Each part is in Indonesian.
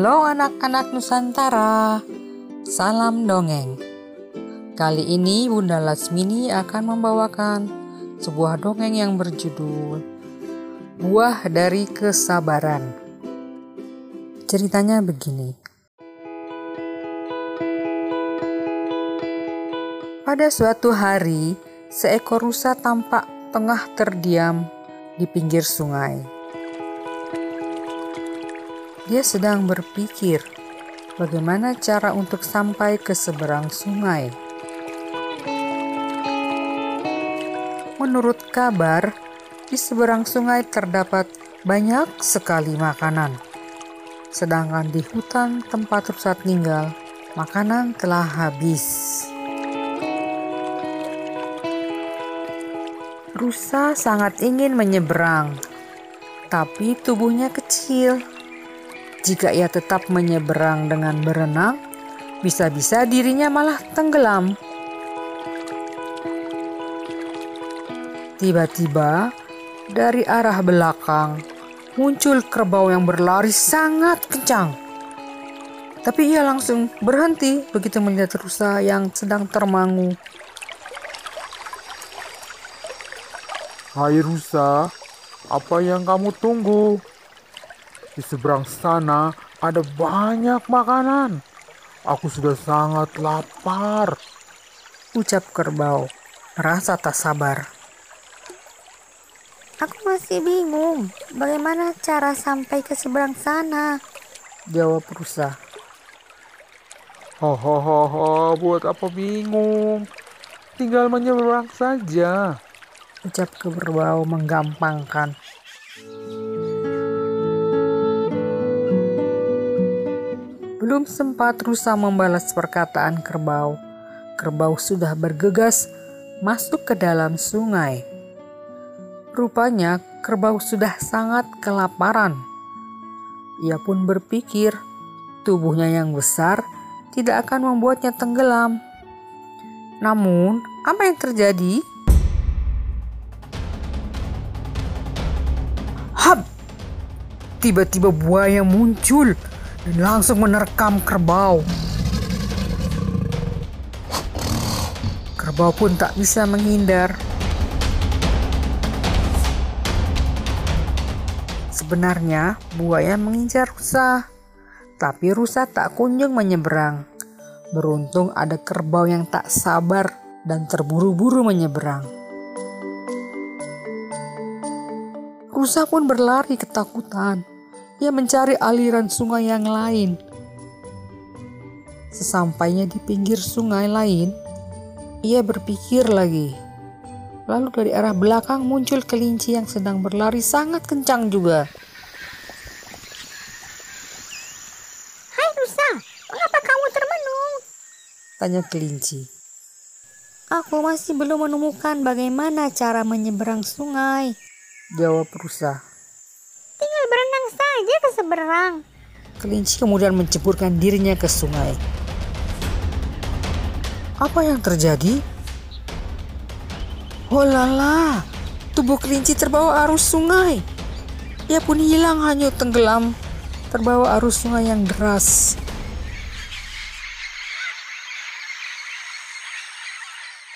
Halo anak-anak Nusantara, salam dongeng. Kali ini Bunda Lasmini akan membawakan sebuah dongeng yang berjudul Buah dari Kesabaran. Ceritanya begini. Pada suatu hari, seekor rusa tampak tengah terdiam di pinggir sungai. Dia sedang berpikir bagaimana cara untuk sampai ke seberang sungai. Menurut kabar, di seberang sungai terdapat banyak sekali makanan. Sedangkan di hutan tempat rusa tinggal, makanan telah habis. Rusa sangat ingin menyeberang, tapi tubuhnya kecil jika ia tetap menyeberang dengan berenang, bisa-bisa dirinya malah tenggelam. Tiba-tiba, dari arah belakang muncul kerbau yang berlari sangat kencang. Tapi ia langsung berhenti begitu melihat rusa yang sedang termangu. Hai rusa, apa yang kamu tunggu? Di seberang sana ada banyak makanan. Aku sudah sangat lapar. Ucap kerbau, rasa tak sabar. Aku masih bingung bagaimana cara sampai ke seberang sana. Jawab rusa. Ho ho ho ho, buat apa bingung? Tinggal menyeberang saja. Ucap kerbau menggampangkan. Belum sempat rusa membalas perkataan kerbau, kerbau sudah bergegas masuk ke dalam sungai. Rupanya kerbau sudah sangat kelaparan. Ia pun berpikir tubuhnya yang besar tidak akan membuatnya tenggelam. Namun, apa yang terjadi? Hap! Tiba-tiba buaya muncul dan langsung menerkam kerbau. Kerbau pun tak bisa menghindar. Sebenarnya buaya mengincar rusa, tapi rusa tak kunjung menyeberang. Beruntung ada kerbau yang tak sabar dan terburu-buru menyeberang. Rusa pun berlari ketakutan ia mencari aliran sungai yang lain. Sesampainya di pinggir sungai lain, ia berpikir lagi. Lalu dari arah belakang muncul kelinci yang sedang berlari sangat kencang juga. Hai rusa, mengapa kamu termenung? Tanya kelinci. Aku masih belum menemukan bagaimana cara menyeberang sungai. Jawab rusa saja ke seberang. Kelinci kemudian menceburkan dirinya ke sungai. Apa yang terjadi? Oh lala, tubuh kelinci terbawa arus sungai. Ia pun hilang hanyut tenggelam, terbawa arus sungai yang deras.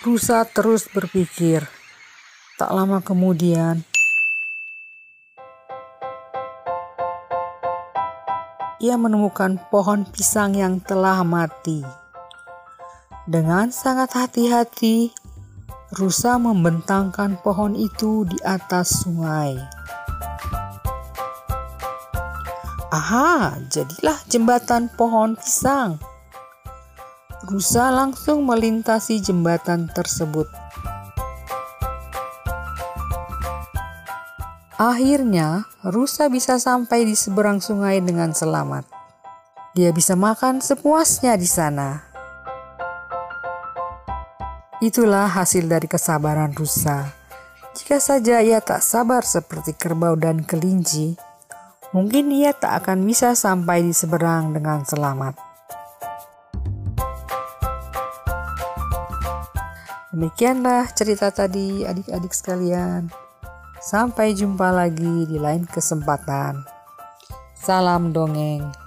Rusa terus berpikir. Tak lama kemudian, ia menemukan pohon pisang yang telah mati. Dengan sangat hati-hati, rusa membentangkan pohon itu di atas sungai. Aha, jadilah jembatan pohon pisang. Rusa langsung melintasi jembatan tersebut. Akhirnya, rusa bisa sampai di seberang sungai dengan selamat. Dia bisa makan sepuasnya di sana. Itulah hasil dari kesabaran rusa. Jika saja ia tak sabar seperti kerbau dan kelinci, mungkin ia tak akan bisa sampai di seberang dengan selamat. Demikianlah cerita tadi, adik-adik sekalian. Sampai jumpa lagi di lain kesempatan. Salam dongeng.